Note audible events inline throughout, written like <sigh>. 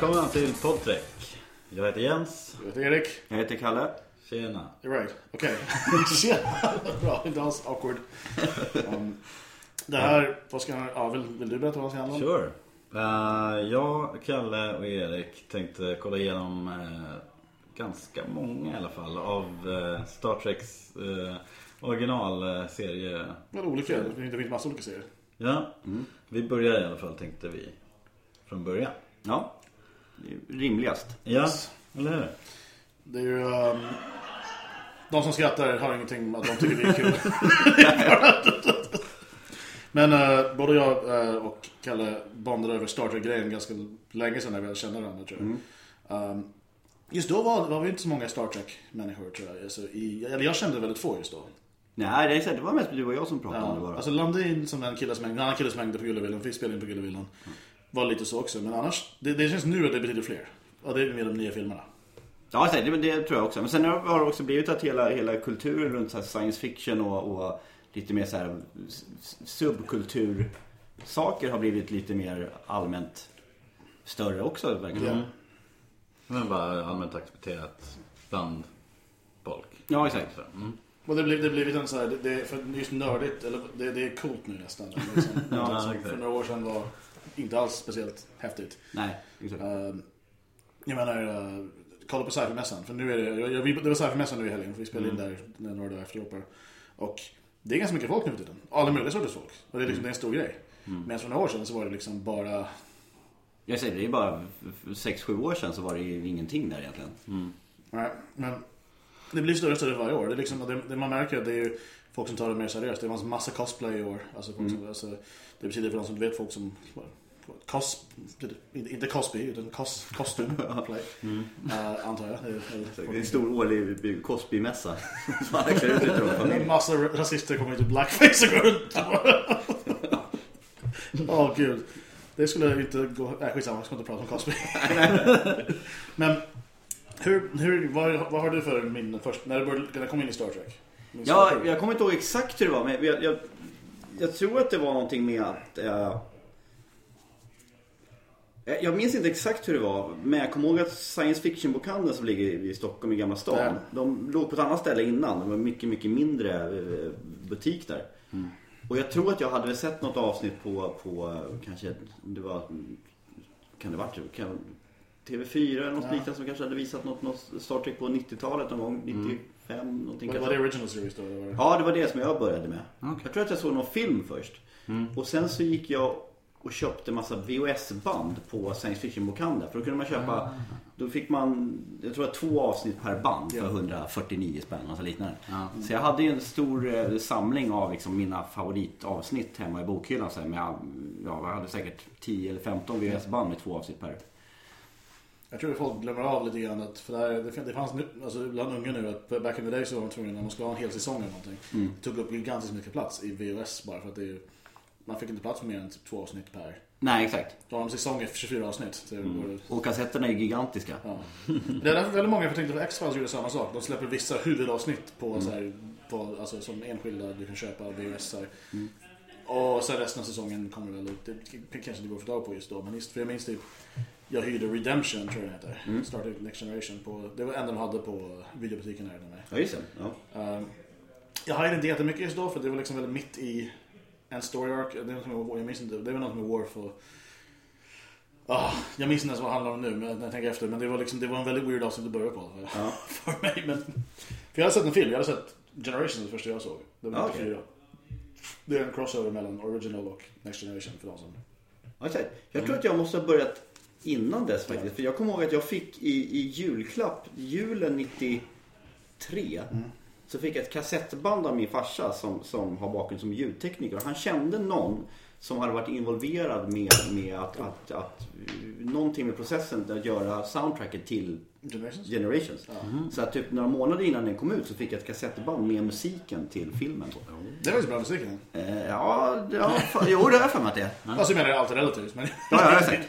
Välkomna till Podtrek. Jag heter Jens. Jag heter Erik. Jag heter Kalle. Tjena. You're right. Okej. <laughs> Tjena. Bra, inte alls awkward. Um, det här, vad ska jag, ja, vill, vill du berätta vad det ska handla om? Sure. Uh, jag, Kalle och Erik tänkte kolla igenom uh, ganska många i alla fall av uh, Star Treks uh, originalserie. Men olika, det finns massa olika serier. Ja, vi börjar i alla fall tänkte vi från början. Ja, rimligast. Ja, eller hur? Det är ju... Um, de som skrattar har ingenting med att de tycker det är kul. <laughs> Men uh, både jag uh, och Kalle bondade över Star Trek-grejen ganska länge sedan när vi kände varandra tror jag. Um, just då var, var vi inte så många Star Trek-människor tror jag. Alltså, i, eller jag kände väldigt få just då. Nej, det, är så det var mest du och jag som pratade om det Ja, bara. alltså Landin som en kille som hängde, en annan kille som hängde på Gullevillan, fick spela in på Gullevillan. Var lite så också, men annars, det, det känns nu att det betyder fler. Och det är med de nya filmerna. Ja, det, det tror jag också. Men sen har det också blivit att hela, hela kulturen runt så här science fiction och, och lite mer så här s- s- subkultursaker har blivit lite mer allmänt större också. Verkligen. Ja. Men bara allmänt accepterat bland folk. Ja, exakt. Mm. Och det blir det blivit en så här, det, det, för just nördigt, eller det, det är coolt nu nästan. <laughs> Liksom. Ja, för några år sedan var inte alls speciellt häftigt. Nej, exakt. Uh, jag menar, uh, kolla på Cyphermässan. För nu är det, jag, jag, vi- det var Cyphermässan nu i helgen, för vi spelade in där några dagar efter Europa. Och det är ganska mycket folk nu för tiden. Alla möjliga sorters folk. Och det är, liksom, det är en stor grej. Men för några år sedan så var det liksom bara Jag säger det är bara 6-7 år sedan så var det ju ingenting där egentligen. Nej, men det blir större och större varje år. Det, är liksom, det, det man märker det är ju folk som tar det mer seriöst. Det är en massa cosplay i år. Alltså, folk som, alltså, det betyder för de som vet folk som cos, inte Cosby utan cos, kostymplay. <laughs> Uh, antar jag. Det är- en stor årlig Cosby-mässa. <laughs> Som alla klär ut sig till de En massa rasister kommer ut i blackface och går runt. Åh <laughs> gud. Det skulle inte gå... Nej skitsamma, jag ska inte prata om Cosby. Men hur, hur, vad, vad har du för min först, när du började, när du kom in i Star Trek? Ja, jag kommer inte ihåg exakt hur det var, men jag, jag, jag tror att det var någonting med att... Eh, jag- jag minns inte exakt hur det var, men jag kommer ihåg att science fiction-bokhandeln som ligger i Stockholm i Gamla stan, Ja. de låg på ett annat ställe innan. Det var mycket, mycket mindre eh, butik där. Och jag tror att jag hade sett något avsnitt på, på eh, kanske, det var, kan det varit, kan, TV4 eller något Ja. liknande som kanske hade visat något, något Star Trek på 90-talet någon gång, 95 någonting Var, kanske. var det original series då? eller Ja, det var det som jag började med. Okej. Jag tror att jag såg någon film först. Och sen så gick jag och köpte massa VHS-band på science fiction-bokhandeln. För då kunde man köpa, då fick man, jag tror att två avsnitt per band för Ja. 149 spänn, alltså liknande. Ja. Så jag hade ju en stor eh, samling av liksom mina favoritavsnitt hemma i bokhyllan. Så här, med, ja, jag hade säkert 10 eller 15 VHS-band med två avsnitt per. Jag tror att folk glömmer av lite grann att, för det, här, det, fanns nu, alltså bland unga nu att back in the day så var de tvungna, när de skulle ha en hel säsong eller någonting, det tog upp gigantiskt mycket plats i VHS bara för att det är, man fick inte plats med mer än typ två avsnitt per. Nej, exakt. Då har de säsong efter 24 avsnitt. Det går, Och kassetterna är gigantiska. ja. Det är därför väldigt många, tänkte att X-Files gjorde samma sak. De släpper vissa huvudavsnitt på, så här, på alltså, som enskilda du kan köpa VHS. -ar. Och sen resten av säsongen kommer väl ut. Det kanske inte går att få tag på just då. Men just, för jag minns typ, jag hyrde Redemption tror jag den heter. Star Trek Next Generation. På, det var enda de hade på videobutiken här med. Ja, just det. Ja. Um, jag hajade inte jättemycket just då för det var liksom väldigt mitt i en story arc. Det, är något med, jag minns inte, det var något med Worf och... Ah, jag minns inte ens vad det handlar om nu men, när jag tänker efter. Men det var, liksom, det var en väldigt weird avsnitt att börja på. Ja. <laughs> för mig. Men, för jag hade sett en film, jag hade sett Generations det första jag såg. Det var Ja, 94. Det är en crossover mellan original och Next Generation för de som... Ja, exakt. Jag tror att jag måste ha börjat innan dess faktiskt. För jag kommer ihåg att jag fick i, i julklapp, julen 93. Så fick jag ett kassettband av min farsa som, som har bakgrund som ljudtekniker. Och han kände någon som hade varit involverad med, med att, att, att, eh, någonting med processen att göra soundtracket till Generations? Generations. Så att typ några månader innan den kom ut så fick jag ett kassettband med musiken till filmen. Det var ju bra musik. ja. Eh, ja, ja, jo det har jag för mig att det är. Alltså jag menar allt är relativt. Men... Ja, ja, exakt.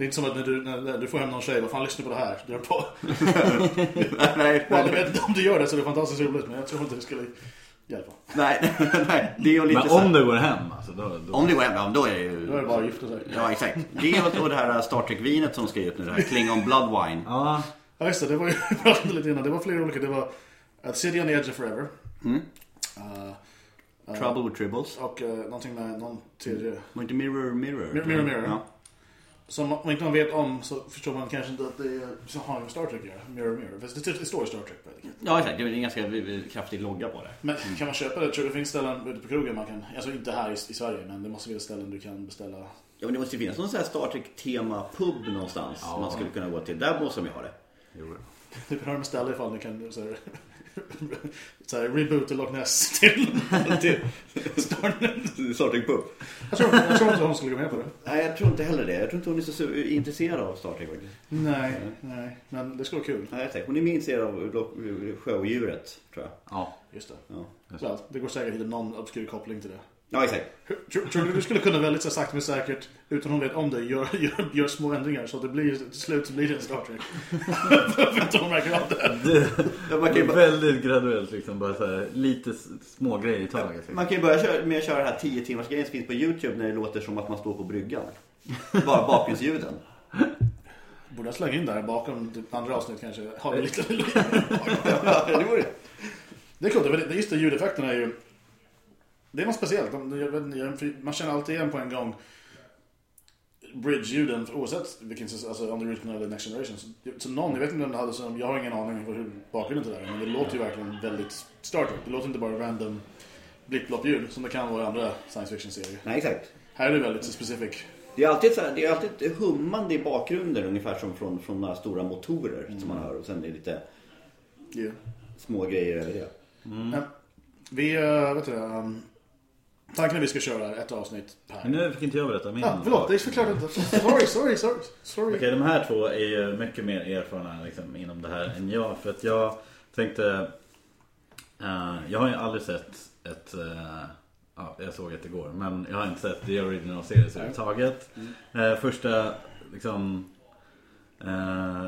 Det är inte som att när du, när, du får hem någon tjej, vad fan lyssnar på det här? Du är på. <laughs> Nej, Ja, jag vet inte om du gör det så är det fantastiskt roligt men jag tror inte det skulle fall. Nej, <laughs> nej, det är ju lite Men om det går hem alltså, då, då... Om det går hem, ja, då är det ju... Då är det bara gifta sig. Ja, exakt. Det och det här Star Trek-vinet som ska ut nu, det här Klingon Blood Wine. Ja, Ja just det, det var ju, <laughs> jag pratade lite innan. Det var flera olika. Det var At City on the Edge of Forever. Mm. Uh, Trouble with Tribbles. och uh, någonting med någon tredje. Var inte Mirror Mirror? Mir- Mirror Mirror. Ja. Som om inte man vet om så förstår man kanske inte att det är, så har med Star Trek att göra. Mirror Mirror. Fast det, det står i Star Trek på etiketten. ja, exakt. Det är en ganska kraftig logga på det. Men kan man köpa det? Tror du det finns ställen ute på krogen man kan, alltså inte här i, i Sverige men det måste finnas ställen du kan beställa. Ja, men det måste ju finnas någon sån här Star Trek-tema pub någonstans. Ja. Man skulle kunna gå till. Där måste de ju ha det. jo. Du kan ha dem ställe ifall du kan så här, så här, reboota Loch Ness till, till Star Star Trek-pub? jag tror, jag tror inte hon skulle gå med på det. Nej, jag tror inte heller det. Jag tror inte hon är så intresserad av Star Trek faktiskt. Nej, nej. Men det skulle vara kul. Nej, jag säger, hon är mer intresserad av sjöodjuret, tror jag. Ja. Just det. Ja, Well, det går säkert att hitta någon obskyr koppling till det. Ja exakt. Tror, tror du du skulle kunna väldigt så sakta men säkert, utan hon vet om det, göra <laughs> gör, gör små ändringar så att det blir, till slut så blir det en Star Trek? <laughs> För att hon märker av det. Det, bara, väldigt graduellt liksom, bara så här, lite små grejer i taget. Liksom. man kan ju börja köra, med att köra den här 10 timmars grejen som finns på YouTube när det låter som att man står på bryggan. Bara bakgrundsljuden. <laughs> Borde jag slänga in där bakom typ andra avsnitt kanske? Har vi lite... Ja, det vore Det är det är- just det, ljudeffekterna är ju... Det är något speciellt. Man känner alltid igen på en gång bridge-ljuden oavsett vilken, alltså the original eller next generation. Så, så någon, jag vet inte om den hade som, jag har ingen aning om hur bakgrunden till det är, men det låter ju verkligen väldigt Star Trek. Det låter inte bara random blipp-blopp-ljud som det kan vara i andra science fiction-serier. Nej, exakt. Här är det väldigt specific. Det är alltid, så här, det är alltid ett hummande i bakgrunden ungefär som från, från några stora motorer som man hör och sen är det lite Yeah. små grejer över det. Men vi, uh, vet du det, um, tanken är att vi ska köra ett avsnitt per. Men nu fick inte jag berätta min. Ja, förlåt, det är såklart inte. Sorry, sorry, sorry. sorry. Okej, de här två är ju mycket mer erfarna liksom, inom det här än jag. För att jag tänkte... eh, jag har ju aldrig sett ett... eh, ja, jag såg det igår. Men jag har inte sett The Original Series överhuvudtaget. Uh, första liksom,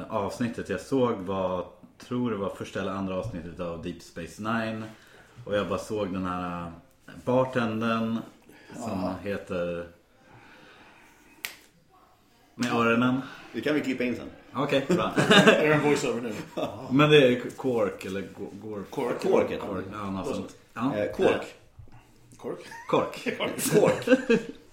avsnittet jag såg var... Tror det var första eller andra avsnittet av Deep Space Nine. Och jag bara såg den här bartendern som heter... Med öronen. Det kan vi klippa in sen. Okej, bra. <laughs> Är en voiceover nu? <laughs> Men det är Quark eller Go- Gork. Kork. Kork heter Kork, det. ja något sånt. Ja. Eh, Kork. Kork? Kork. <laughs> Kork.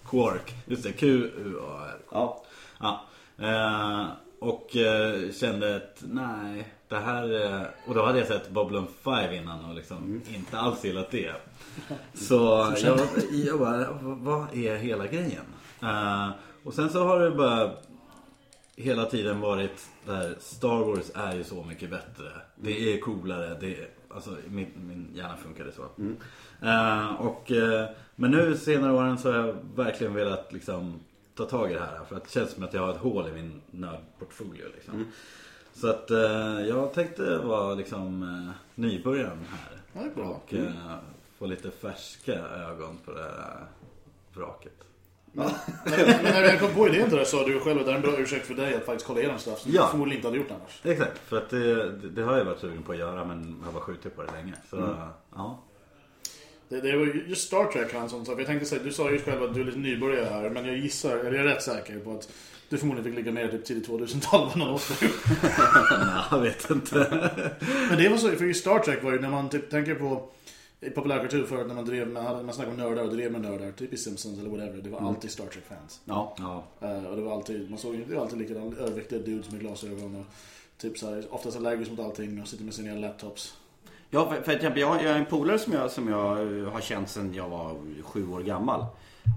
Quark. Just det, Q-U-A-R. Ja. Ja. Eh, och eh, kände att nej, det här... Eh, och då hade jag sett Babylon 5 innan och liksom inte alls gillat det. <laughs> Så jag, jag bara, vad är hela grejen? Eh, och sen så har det bara hela tiden varit där Star Wars är ju så mycket bättre. Det är coolare. Det är, alltså min, min hjärna funkar det så. Eh, och, eh, men nu senare åren så har jag verkligen velat liksom ta tag i det här. För att det känns som att jag har ett hål i min nördportfolio. Liksom. Så att eh, jag tänkte vara liksom eh, nybörjaren här. Ja, det är bra. Och eh, få lite färska ögon på det här vraket. <laughs> Men, men när jag kom på idén till det sa du själv att det är en bra ursäkt för dig att faktiskt kolla igenom stuff som Ja. du förmodligen inte hade gjort annars. Exakt, för att det, det, det har jag varit sugen på att göra men jag har bara skjutit på det länge. Så ja. Det, det var ju just Star Trek han som sa, för jag tänkte säga, du sa ju själv att du är lite nybörjare här, men jag gissar, eller jag är rätt säker på att du förmodligen fick ligga med typ tidigt 2000-tal var någon. Nej, jag vet inte. Men det var så, för just Star Trek var ju när man typ tänker på i populärkultur förut när man drev med, man snackade om nördar och drev med nördar, typ i Simpsons eller whatever, det var alltid Star Trek-fans. Ja. Ja, Eh, och det var alltid, man såg ju, det var alltid likadant, överviktiga dudes med glasögon och typ såhär, oftast allergisk mot allting och sitter med sina laptops. Ja, för, för exempel, jag, jag är en polare som jag, som jag eh, har känt sedan jag var sju år gammal.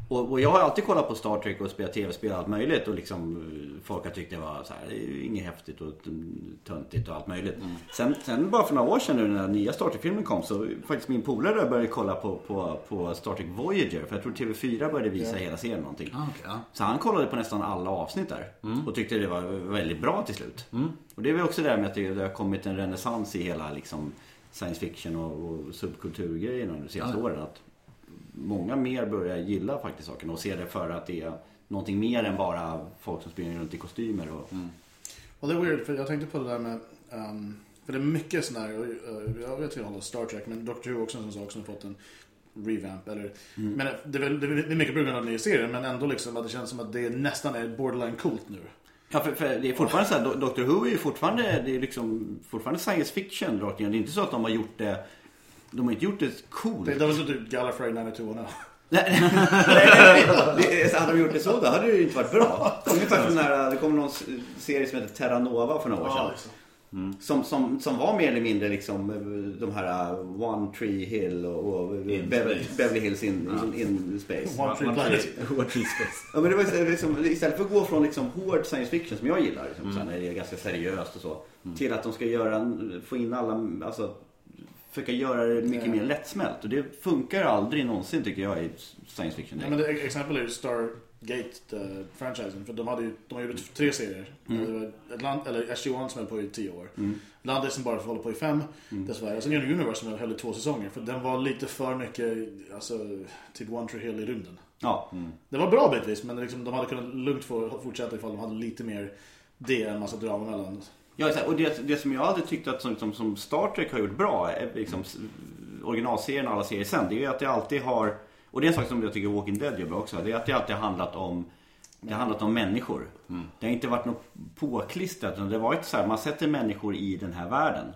Och, och jag har alltid kollat på Star Trek och spelat tv-spel och allt möjligt. Och liksom, eh, folk har tyckt det var så här, inget häftigt och mm, töntigt och allt möjligt. Sen, sen bara för några år sedan nu när den nya Star Trek-filmen kom så faktiskt min polare började kolla på, på, på Star Trek Voyager. För jag tror TV4 började visa hela serien någonting. ah, ja. Så han kollade på nästan alla avsnitt där. Och tyckte det var väldigt bra till slut. Och det är väl också det här med att det, det har kommit en renässans i hela liksom, science fiction och, och subkulturgrejerna de senaste Ja. åren. Att många mer börjar gilla faktiskt saken och ser det för att det är någonting mer än bara folk som springer runt i kostymer. Och, Och det är weird, för jag tänkte på det där med... Um, För det är mycket sån här, uh, jag vet inte om Star Trek, men Doctor Who också en sån sak som har fått en revamp. Eller, Mm. Men det är, väl, det är mycket på grund av den nya serien, men ändå liksom att det känns som att det nästan är borderline coolt nu. Ja, för, för det är fortfarande så här, Do- Doctor Who är ju fortfarande, det är liksom, fortfarande science fiction rakt igenom. Det är inte så att de har gjort det, de har inte gjort det coolt. Det, det var så typ Gallifrey 92 Nej, nej, nej. Det- Hade de gjort det så då hade det ju inte varit bra. Ungefär som när det kom någon serie som heter Terra Nova för några år sedan. Liksom. Som, som, som var mer eller mindre liksom de här uh, One Tree Hill och, och In Beverly, Hills in, in, in Space. One Tree Planet. One Tree Space. Ja, men det var så- liksom, istället för att gå från liksom hård science fiction som jag gillar, liksom, så här, när det är ganska seriöst och så. Till att de ska göra, få in alla, alltså försöka göra det mycket Ja. mer lättsmält. Och det funkar aldrig någonsin tycker jag i science fiction. Ja, men det, exempel är ju Stargate-franchisen. för de, hade ju, de har gjort tre serier. Mm. Det var Atlant, eller SG-1 som höll på i tio år. Atlantis som bara håller på i fem, Mm. dessvärre. Sen gör Universe som höll i två säsonger. För den var lite för mycket, alltså, typ One Tree Hill i rymden. Ja. Det var bra bitvis, men liksom, de hade kunnat lugnt få fortsätta ifall de hade lite mer det än massa drama mellan. Ja, och det, det som jag alltid tyckt att som, som, som Star Trek har gjort bra, är liksom, originalserien och alla serier sen, det är ju att det alltid har, och det är en sak som jag tycker Walking Dead gör bra också, det är att det alltid har handlat om det har handlat om människor. Det har inte varit något påklistrat. utan Det har varit så här, man sätter människor i den här världen.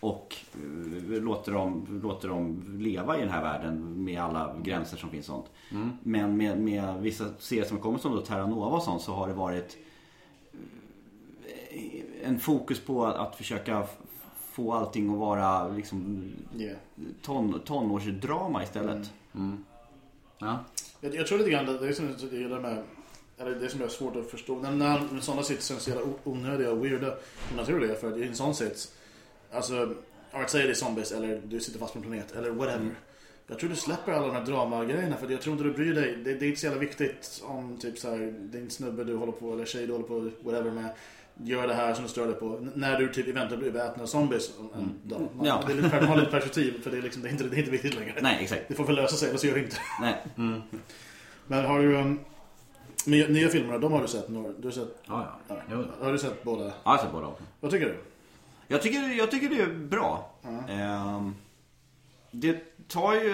Och eh, låter, dem, låter dem leva i den här världen med alla gränser som finns sånt. Men med, med vissa serier som kommit som då Terra Nova och sånt så har det varit eh, en fokus på att, att försöka få allting att vara liksom Yeah. ton, tonårsdrama istället. Ja. Jag, jag tror lite grann det, det är som jag gillar med eller det som är svårt att förstå. När, när sådana sits känns så jävla onödiga och weirda och naturliga. För att i en sån sits, alltså, att säga det är zombies eller du sitter fast på en planet eller whatever. Jag tror du släpper alla de här dramagrejerna för jag tror inte du bryr dig. Det, det är inte så jävla viktigt om typ så här, din snubbe du håller på eller tjej du håller på whatever med gör det här som du stör dig på. N- När du typ eventuellt blir äten av zombies en dag. Man, Ja. det är lite, man har lite perspektiv för det är, liksom, det, är inte, det är inte viktigt längre. Nej, exakt. Det får väl lösa sig, eller så gör det inte. Nej. Men har du... Um, nya, filmerna, de har du sett några? Du har sett... Ja, ja. Jo. Har du sett båda? Ja, jag har sett båda också. Vad tycker du? Jag tycker, jag tycker det är bra. Ehm, det tar ju...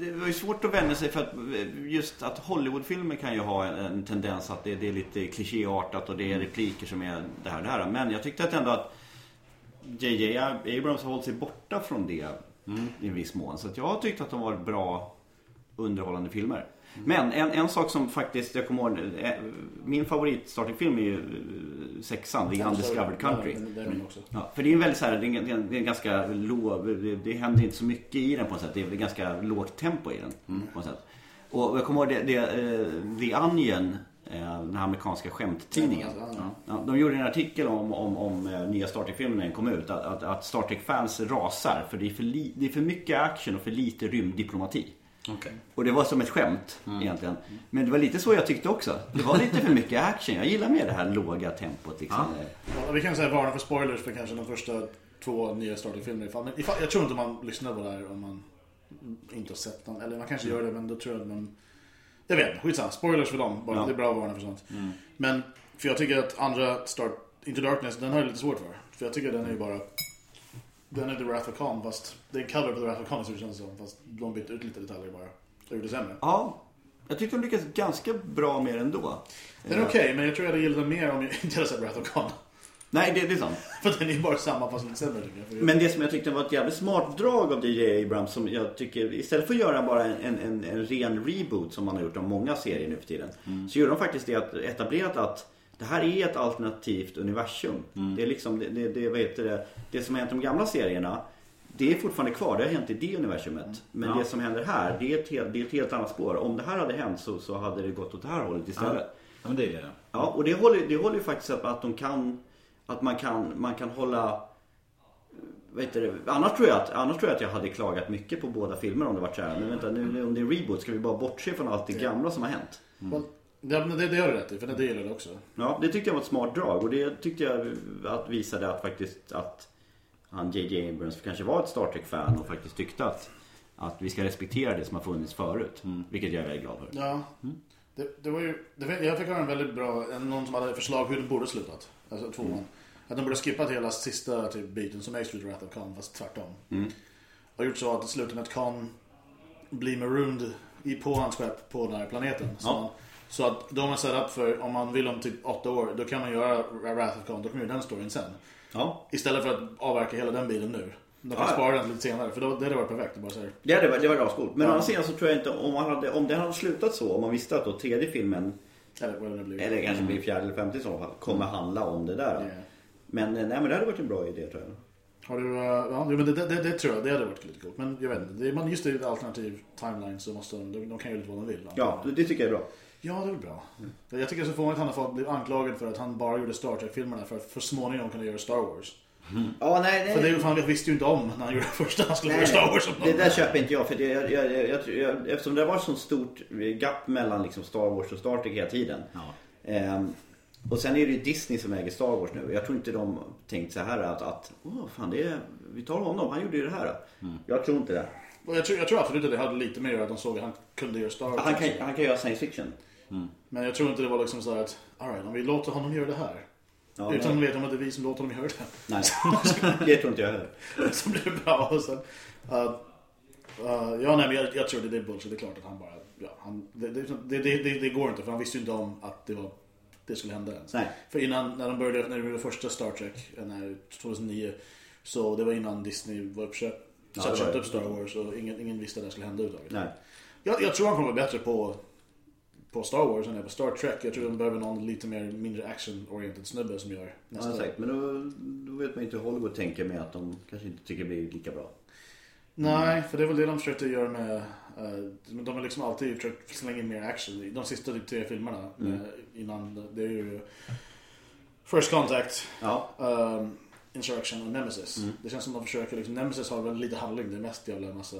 Det var ju svårt att vänja sig för att just att Hollywoodfilmer kan ju ha en, en tendens att det, det är lite klichéartat och det är repliker som är det här och det här. Men jag tyckte att ändå att JJ Abrams har hållit sig borta från det i en viss mån. Så jag har tyckt att de var bra underhållande filmer. Men en, en sak som faktiskt, jag kommer ihåg, eh, min favorit Star Trek-film är ju eh, sexan, The Undiscovered Country. Ja, för det är en väldigt så här, det är en, det är en ganska låg, det, det händer inte så mycket i den på något sätt. Det är ganska lågt tempo i den på något sätt. Och jag kommer ihåg det, det eh, The Onion, den här amerikanska skämttidningen. Ja, ja. De gjorde en artikel om, om, om nya Star Trek-filmen när den kom ut. Att, att, att Star Trek-fans rasar för det är, för li, det är för mycket action och för lite rymddiplomati. Okej. Och det var som ett skämt egentligen. Men det var lite så jag tyckte också. Det var lite för mycket action. Jag gillar mer det här låga tempot liksom. Ja, vi kan säga varna för spoilers för kanske de första två nya Star Trek-filmerna. Ifall, men ifall, jag tror inte man lyssnar på det här om man inte har sett den. Eller man kanske gör det, men då tror jag att man... Jag vet inte, skitsamma. Spoilers för dem. Bara, Ja. Det är bra att varna för sånt. Men, för jag tycker att andra Star Into Darkness, den har jag lite svårt för. För jag tycker den är ju bara... Den är The Wrath of Khan, fast det är en cover på The Wrath of Khan så det känns som. Fast de bytte ut lite detaljer bara. Och gjorde det sämre. Ja, jag tyckte de lyckades ganska bra med det ändå. Den är okej, men jag tror jag hade gillat den mer om jag <laughs> inte hade sett Wrath of Khan. Nej, det, det är sant. <laughs> För den är ju bara samma fast lite sämre tycker jag. Men det som jag tyckte var ett jävligt smart drag av DJ Abrams som jag tycker, istället för att göra bara en, en, en ren reboot som man har gjort av många serier nu för tiden. Så gjorde de faktiskt det att etablerat att det här är ett alternativt universum. Det är liksom, det, det, det, vad heter det, det som har hänt i de gamla serierna det är fortfarande kvar, det har hänt i det universumet. Men Ja. det som händer här, det är, ett helt, det är ett helt annat spår. Om det här hade hänt så, så hade det gått åt det här hållet istället. Ja, men det är Ja, och det håller, det håller ju faktiskt att, att de kan Att man kan, man kan hålla heter det? Annars, tror jag att, annars tror jag att jag hade klagat mycket på båda filmerna om det varit så här. Men vänta, nu om det är reboot ska vi bara bortse från allt det gamla som har hänt. Well, det, det, det har du rätt i, för det gillar jag också. Ja, det tyckte jag var ett smart drag och det tyckte jag att visade att faktiskt att han JJ Abrams kanske var ett Star Trek-fan och faktiskt tyckte att, att vi ska respektera det som har funnits förut. Vilket jag är väldigt glad för. Ja. Det, det var ju, det, jag fick höra en väldigt bra, någon som hade förslag hur det borde slutat. Alltså tvåan. Att de borde skippat hela sista typ, biten som är Street Wrath of Khan fast tvärtom. Och gjort så att i slutet att Khan blir marooned i, på hans skepp på den här planeten. Så, Ja. Så att de har set up för om man vill om typ åtta år då kan man göra Wrath of Khan, då kan man göra den storyn sen. Ja. Istället för att avverka hela den bilen nu. De kan Ja, spara den lite senare för då, det hade varit perfekt. Bara så här, Det hade varit, det var ascoolt. Men å Ja. andra sidan så tror jag inte om, man hade, om det hade slutat så, om man visste att då tredje filmen, eller vad det blir. eller kanske blir fjärde eller femte i så fall, kommer handla om det där. Ja. Men eh, nej men det hade varit en bra idé tror jag. Har du, uh, ja, men det, det, det, tror jag, det hade varit lite coolt. Men jag vet inte, det, man, just i alternativ timeline så måste de, de, kan göra lite vad de vill. Ja, det tycker jag är bra. Ja, det är väl bra. Jag tycker det är så fånigt att han har fått bli anklagad för att han bara gjorde Star Trek-filmerna för att för småningom kunna göra Star Wars. Ja, nej, nej. För det är ju fan, jag visste ju inte om när han gjorde första han skulle göra Star Wars. det där köper inte jag. För det, jag, jag, jag, jag, jag, eftersom det var så stort gap mellan liksom Star Wars och Star Trek hela tiden. Ja. Ehm, och sen är det ju Disney som äger Star Wars nu. Jag tror inte de tänkt så här att, att Åh, fan, det är, vi tar honom, han gjorde ju det här. Jag tror inte det. Jag, tror, jag tror absolut att det hade lite mer att de såg att han kunde göra Star Wars. Han kan, han kan göra science fiction. Men jag tror inte det var liksom så att, alright, om vi låter honom göra det här. Ja, Utan nej. att veta om att det är vi som låter honom göra det. nej, det tror inte jag heller. <laughs> Så blir det bra. Och sen, uh, uh, ja, nej, men jag, jag tror det, är bullshit. Det är klart att han bara... Ja, han, det, det, det, det, går inte för han visste ju inte om att det, var, det skulle hända ens. Nej. För innan, när de började, när de gjorde första Star Trek, eh, när 2009, så det var innan Disney var uppköpt. Ja, köpte upp Star Wars och ingen, ingen visste att det skulle hända överhuvudtaget. Jag, jag tror han kommer vara bättre på, på Star Wars än på Star Trek. Jag tror de behöver någon lite mer mindre action-oriented snubbe som gör Ja, nästa. säkert. Men då, då vet man inte hur Hollywood tänker med att de kanske inte tycker det blir lika bra. Nej, för det är väl det de försökte göra med... eh, men de har liksom alltid försökt slänga in mer action. i De sista typ tre filmerna Mm. eh, innan, det är ju First Contact, Ja, um, Insurrection och Nemesis. Mm. Det känns som de försöker, liksom, Nemesis har väl lite handling, det är mest jävla massa...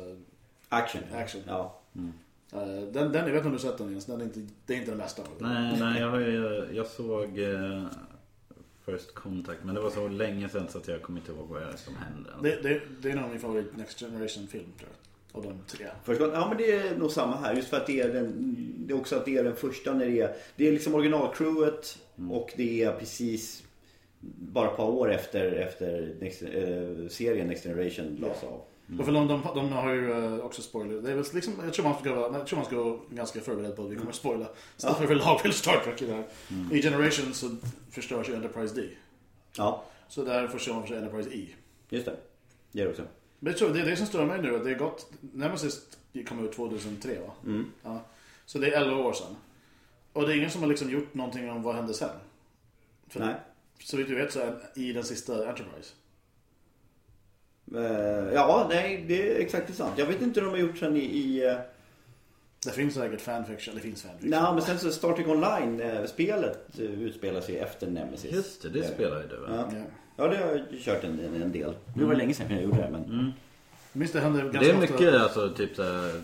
action. Action. Ja. eh, den, den, jag vet inte om du har sett den Jens, den är inte, det är inte den bästa. Nej, nej jag, har ju, jag såg eh, First Contact men det var så länge sedan så att jag kommer inte ihåg vad det är som hände. Det, det, det är nog min favorit Next Generation-film tror jag. Av de tre. Först, ja men det är nog samma här. Just för att det är, den, det är också att det är den första när det är, det är liksom originalcrewet och det är precis bara ett par år efter, efter Next, eh, serien Next Generation lades av. Och för de, de, de har ju eh, också spoiler. Det är väl liksom, jag, tror man ska vara, jag tror man ska vara ganska förberedd på att vi kommer att spoila. Istället för lag vill Star Trek i det här. I Generation så förstörs ju Enterprise D. Ja, Så där förstör man för sig Enterprise E. just det. Det är det också. Men jag det är det som stör mig nu. Att det är gått, Nemesis kom ut 2003 va? Mm. Ja. Så det är 11 år sedan. Och det är ingen som har liksom gjort någonting om vad hände sen. För Nej. Så vitt du vet så är i den sista Enterprise. Eh, ja, nej, det är exakt sant. Jag vet inte hur de har gjort sen i... i eh, Det finns säkert fanfiction. Det finns fanfiction. nej, men sen så Star Trek Online-spelet utspelar sig efter Nemesis. Just det, det spelar ju du va? Ja. Ja. ja, det har jag kört en, en, en del. Nu var det länge sedan jag gjorde det, men... Minns det hände ganska Det är ofta. mycket alltså typ så här,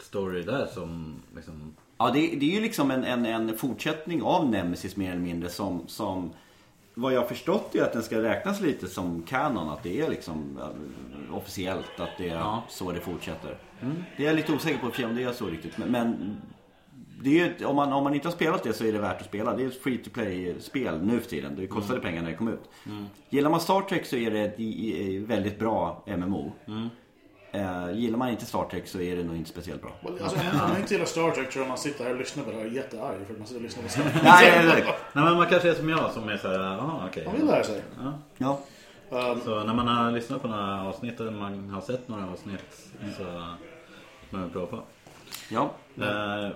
story där som liksom Ja, det, det är ju liksom en, en, en fortsättning av Nemesis mer eller mindre som, som vad jag förstått är att den ska räknas lite som kanon. Att det är liksom eh, officiellt att det är Ja. så det fortsätter. Det är jag lite osäker på om det är så riktigt. Men, men det är ju, om, man, om man inte har spelat det så är det värt att spela. Det är ett free to play-spel nu för tiden. Det kostade pengar när det kom ut. Gillar man Star Trek så är det ett väldigt bra MMO. Eh, gillar man inte Star Trek så är det nog inte speciellt bra. Alltså, om man inte gillar Star Trek tror jag man sitter här och lyssnar på det här och är jättearg för att man sitter och lyssnar på Star Trek. Nej, nej, nej. Nej men man kanske är som jag som är såhär, jaha okej. Man vill lära sig. Ja. Ja. Um, Så när man har lyssnat på några avsnitt eller man har sett några avsnitt så kan man prova på. Ja. Eh,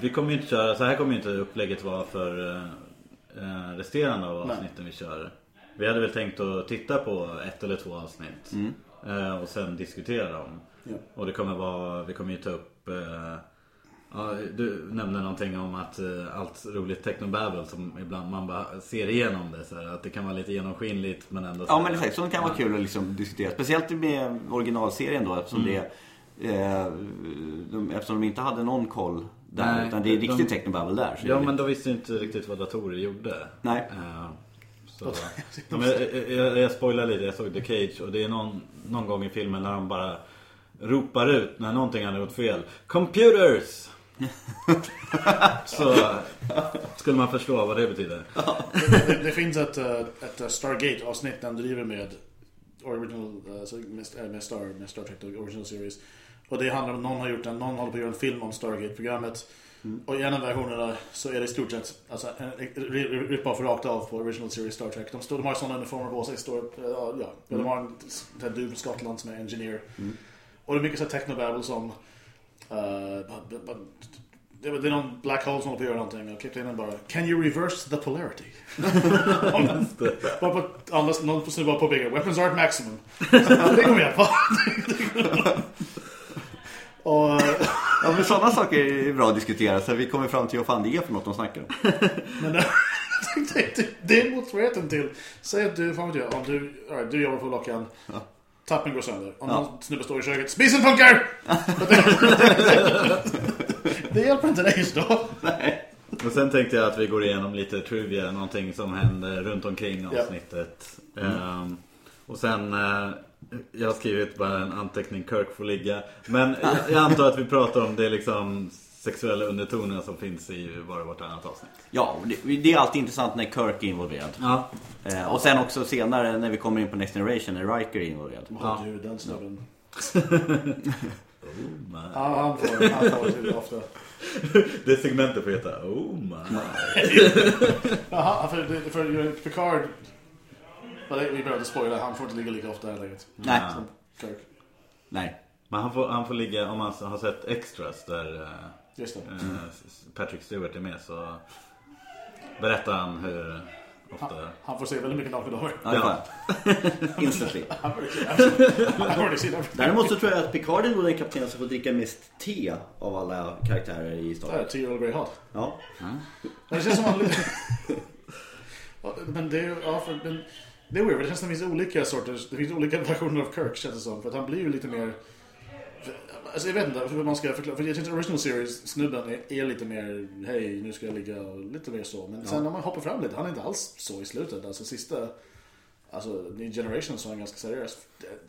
vi kommer ju inte köra, så här kommer ju inte upplägget vara för eh, resterande av Nej. avsnitten vi kör. Vi hade väl tänkt att titta på ett eller två avsnitt eh, och sen diskutera dem. Ja. Och det kommer vara, vi kommer ju ta upp eh, Ja, du nämnde någonting om att eh, allt roligt technobabble som ibland man bara ser igenom det. Så här, att det kan vara lite genomskinligt men ändå så Ja men exakt, sånt kan vara kul att liksom diskutera. Speciellt med originalserien då eftersom det eh, de, Eftersom de inte hade någon koll där Nej, utan det är de- riktigt technobabble där. Ja men de visste inte riktigt vad datorer gjorde. Nej. Eh, så. ja, men jag, jag, jag spoilar lite, jag såg The Cage och det är någon, någon gång i filmen när de bara ropar ut när någonting hade gått fel. Computers! <laughs> Så skulle man förstå vad det betyder. det, det finns ett, eh, ett eh, Stargate-avsnitt där han driver med original, alltså med, med, Star, med Star Trek Original Series. Och det handlar om att någon har gjort en, någon håller på att göra en film om Stargate-programmet. Och i en av versionerna så är det i stort sett alltså, en ri- rip-off rakt av på Original Series Star Trek. De, står, de har sådana uniformer på sig. Står, upp, ja, ja. De har en här dude från Skottland som är engineer. Och det är mycket så technobabble som... Uh, det är det är någon black hole som håller på att göra någonting och kaptenen bara Can you reverse the polarity? <laughs> bara på, annars, någon som bara påpekar Weapons aren't maximum. <laughs> det kommer hjälpa. <laughs> och, eh, Ja, men sådana saker är bra att diskutera. Så vi kommer fram till vad fan det är för något de snackar om. <laughs> men eh, <laughs> jag tänkte, det är motsvarigheten till Säg att du, fan vet jag, om du, du jobbar på Lockan Tappen går sönder. Om någon snubbe står i köket Spisen funkar! <laughs> det hjälper inte dig då. Och sen tänkte jag att vi går igenom lite trivia, någonting som händer runt omkring Ja. avsnittet. Ehm, och sen, eh, jag har skrivit bara en anteckning, Kirk får ligga. Men jag, jag antar att vi pratar om det liksom sexuella undertonerna som finns i och vartannat avsnitt. Ja, det, det är alltid intressant när Kirk är involverad. Ja, Eh, och sen också senare när vi kommer in på Next Generation när Riker är involverad. Ja. Du, den snubben. <laughs> Ja, han får, han får det ofta. <laughs> det segmentet får heta Oh my. <laughs> Jaha, för Picard... Vi behöver inte spoila, han får inte ligga lika ofta i det här läget. Nej. Som Kirk. Nej. Men han får, han får ligga, om man har sett extras där eh, Just det. eh, Patrick Stewart är med så berättar han hur ofta... Han får se väldigt mycket nakna dagar. Ja, det. <laughs> Instantly. <laughs> Han Han det. Däremot så tror jag att Picard är nog den kapten som får dricka mest te av alla karaktärer i Star Wars. 10 Earl Grey Hot. Ja. Men det känns som han... <laughs> Ja, men det är ju... Ja, för, men, det är weird, det känns som det finns olika sorters... Det finns olika <laughs> versioner av Kirk känns det som. För att han blir ju lite mer... Alltså jag vet inte hur man ska förklara. För jag tycker original series, snubben är, är lite mer... Hej, nu ska jag ligga och lite mer så. Men sen när man hoppar fram lite, han är inte alls så i slutet. Alltså sista... Alltså, New Generation så är han ganska seriös.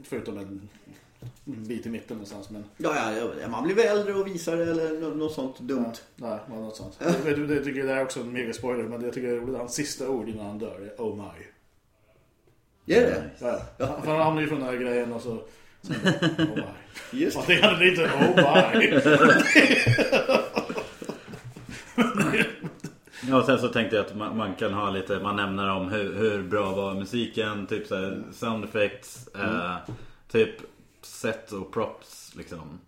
Förutom en bit i mitten någonstans. Men Ja, ja, ja, man blir väl äldre och visare eller nå- något sånt dumt. Nej, men något sånt. Jag, jag, jag tycker det är också en mega spoiler, men jag tycker det är roligt. Hans sista ord innan han dör är Oh my. Är det? Ja, ja. För han hamnar ju från den här grejen och så... så oh my. Just Och det hade lite Oh my. Ja, och sen så tänkte jag att man, man kan ha lite, man nämner om hur, hur bra var musiken, typ så här, sound effects, eh, typ set och props liksom.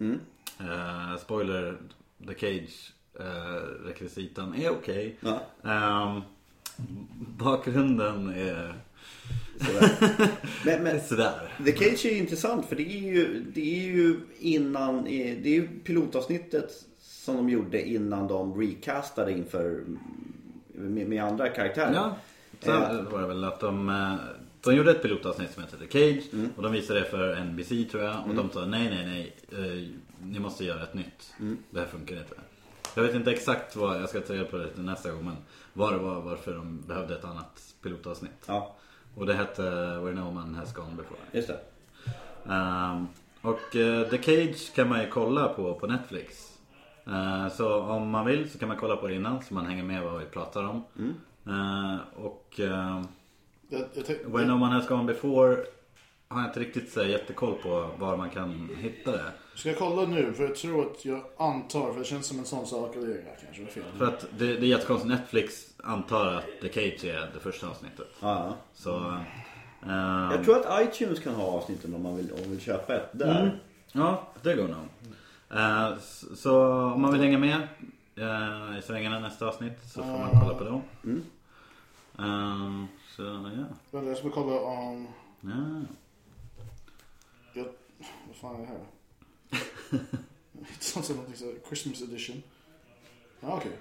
Eh, spoiler, The Cage, eh, rekvisitan är okej. Ja. Ehm, bakgrunden är <laughs> Men, men sådär. The Cage är ju intressant för det är ju, det är ju innan, eh, det är ju pilotavsnittet som de gjorde innan de recastade inför med, med andra karaktärer. Ja, sen var det väl att de, eh, de gjorde ett pilotavsnitt som heter The Cage och de visade det för NBC tror jag och de sa nej nej nej, eh, ni måste göra ett nytt. Det här funkar inte. Jag vet inte exakt vad, jag ska ta reda på det nästa gång men vad det var varför de behövde ett annat pilotavsnitt. Ja, Och det hette Where No Man Has Gone Before. just det. Ehm, och eh, The Cage kan man ju kolla på på Netflix. Eh, så om man vill så kan man kolla på det innan så man hänger med vad vi pratar om. Eh, och uh, Jag, jag, Where No Man Has Gone Before har jag inte riktigt så jättekoll på var man kan hitta det. Ska jag kolla nu? För jag tror att jag antar, för det känns som en sån sak, är kanske fel. För att det, det är jättekonstigt. Netflix antar att The Cage är det första avsnittet. Ja. Så... ehm, Jag tror att iTunes kan ha avsnitten om man vill, om man vill köpa ett där. Ja, det går nog. Eh, s- så om man vill hänga med eh, i svängarna nästa avsnitt så får man kolla på dem. Eh, så ja. Vänta, jag ska kolla om... ja. Jag, vad fan är det här? Som någonting så Christmas edition. Ja, okej.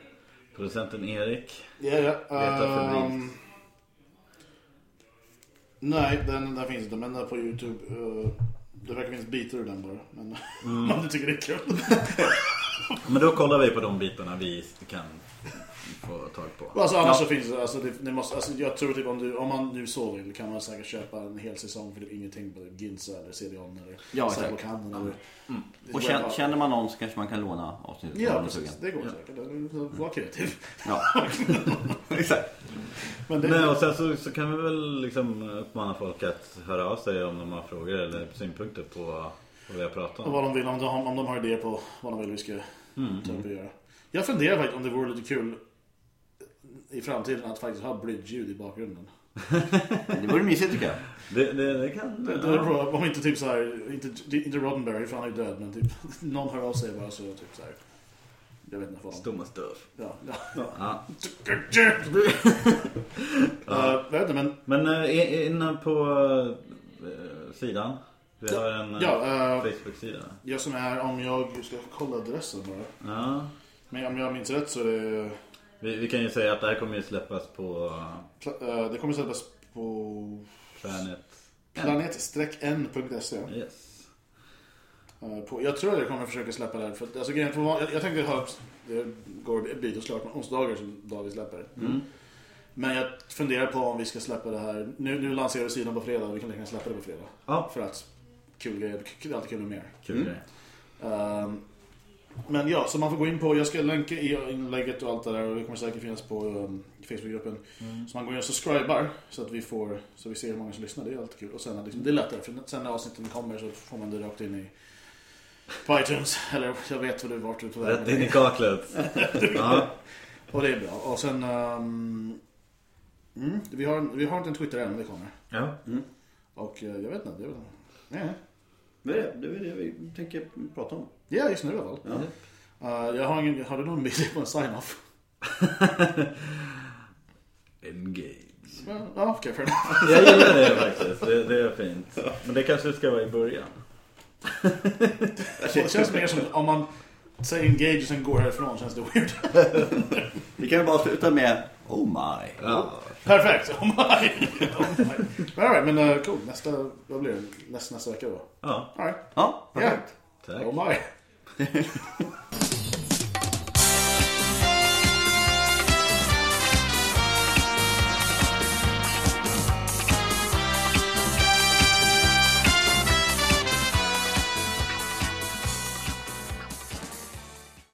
Producenten Erik. Ja, ja. Letar febrilt. ehm, nej, den, den finns inte. Men den är på Youtube. eh, det verkar finnas bitar ur den bara. Men Mm. <laughs> du tycker det är kul. <laughs> Men då kollar vi på de bitarna vi kan få tag på. Alltså annars så finns det, alltså, det, det måste, alltså, jag tror typ om, du, om man nu så vill kan man säkert köpa en hel säsong för typ ingenting på Ginza eller CD-ON eller Ja. Cybercanon eller... Och känner, känner man någon så kanske man kan låna avsnittet. Ja precis, sugen. det går säkert. Det- Var kreativ. Ja, <laughs> exakt. Men det, Nej, och sen så, så kan vi väl liksom uppmana folk att höra av sig om de har frågor eller synpunkter på vad vi har pratat och om. vad de vill, om de, har- om de har idéer på vad de vill vi ska upp och göra. Jag funderar faktiskt om det vore lite kul i framtiden att faktiskt ha bridge-ljud i bakgrunden. <laughs> Det vore mysigt tycker jag. Det, det, det kan... Det, det bra, om inte typ så här, inte, inte Roddenberry för han är ju död, men typ <laughs> någon hör av sig bara så typ så här. Jag vet inte vad. Stumma stuff. Ja, ja. Ja. <laughs> Uh, jag vet inte, men Men äh, inne på eh, sidan. Vi har en eh, ja, eh, Facebook-sida. jag som är, om jag ska kolla adressen bara. Ja. Men om jag minns rätt så är det, Vi, vi kan ju säga att det här kommer ju släppas på eh, det kommer släppas på Planet. planet-n.se. Yes. På- Jag tror att jag kommer försöka släppa det här. För, alltså, grejen, på, van- jag, jag tänkte ha, det går ett bit och klart på onsdagar som David släpper. Mm. Men jag funderar på om vi ska släppa det här. Nu, nu lanserar vi sidan på fredag vi kan lika släppa det på fredag. Ja, För att kul grejer, det är alltid kul med mer. kul Mm. grej. Ehm, men ja, så man får gå in på, jag ska länka i inlägget och allt det där och det kommer säkert finnas på um, Facebookgruppen. Så man går in och subscribar så att vi får, så vi ser hur många som lyssnar, det är alltid kul. Och sen, liksom, det är lättare för sen när avsnitten kommer så får man det rakt in i på iTunes. Eller jag vet vad du vart du är på väg. Rätt in i kaklet. <laughs> ja. Och det är bra. Och sen, ehm, mm, vi, har, vi har inte en Twitter än, men det kommer. ja. Och eh, jag vet inte, jag vet inte. Nej. Är det, det är det vi tänker prata om. Ja, just nu i alla fall. Ja. Eh, jag har, ingen, har du någon bild på en sign-off? <laughs> Engage. Ja, okej, fair enough. Jag gillar det faktiskt. Det, det är fint. Men det kanske ska vara i början. <laughs> Det känns mer som om man säger engage och sen går härifrån känns det weird. <laughs> Vi kan ju bara sluta med Oh my. Ja. Perfekt! Oh my! Oh my. Men all right, men uh, cool. Nästa, vad blir det? Nästa, nästa vecka då? Ja, All right. Ja, perfekt. tack. Oh my. <laughs>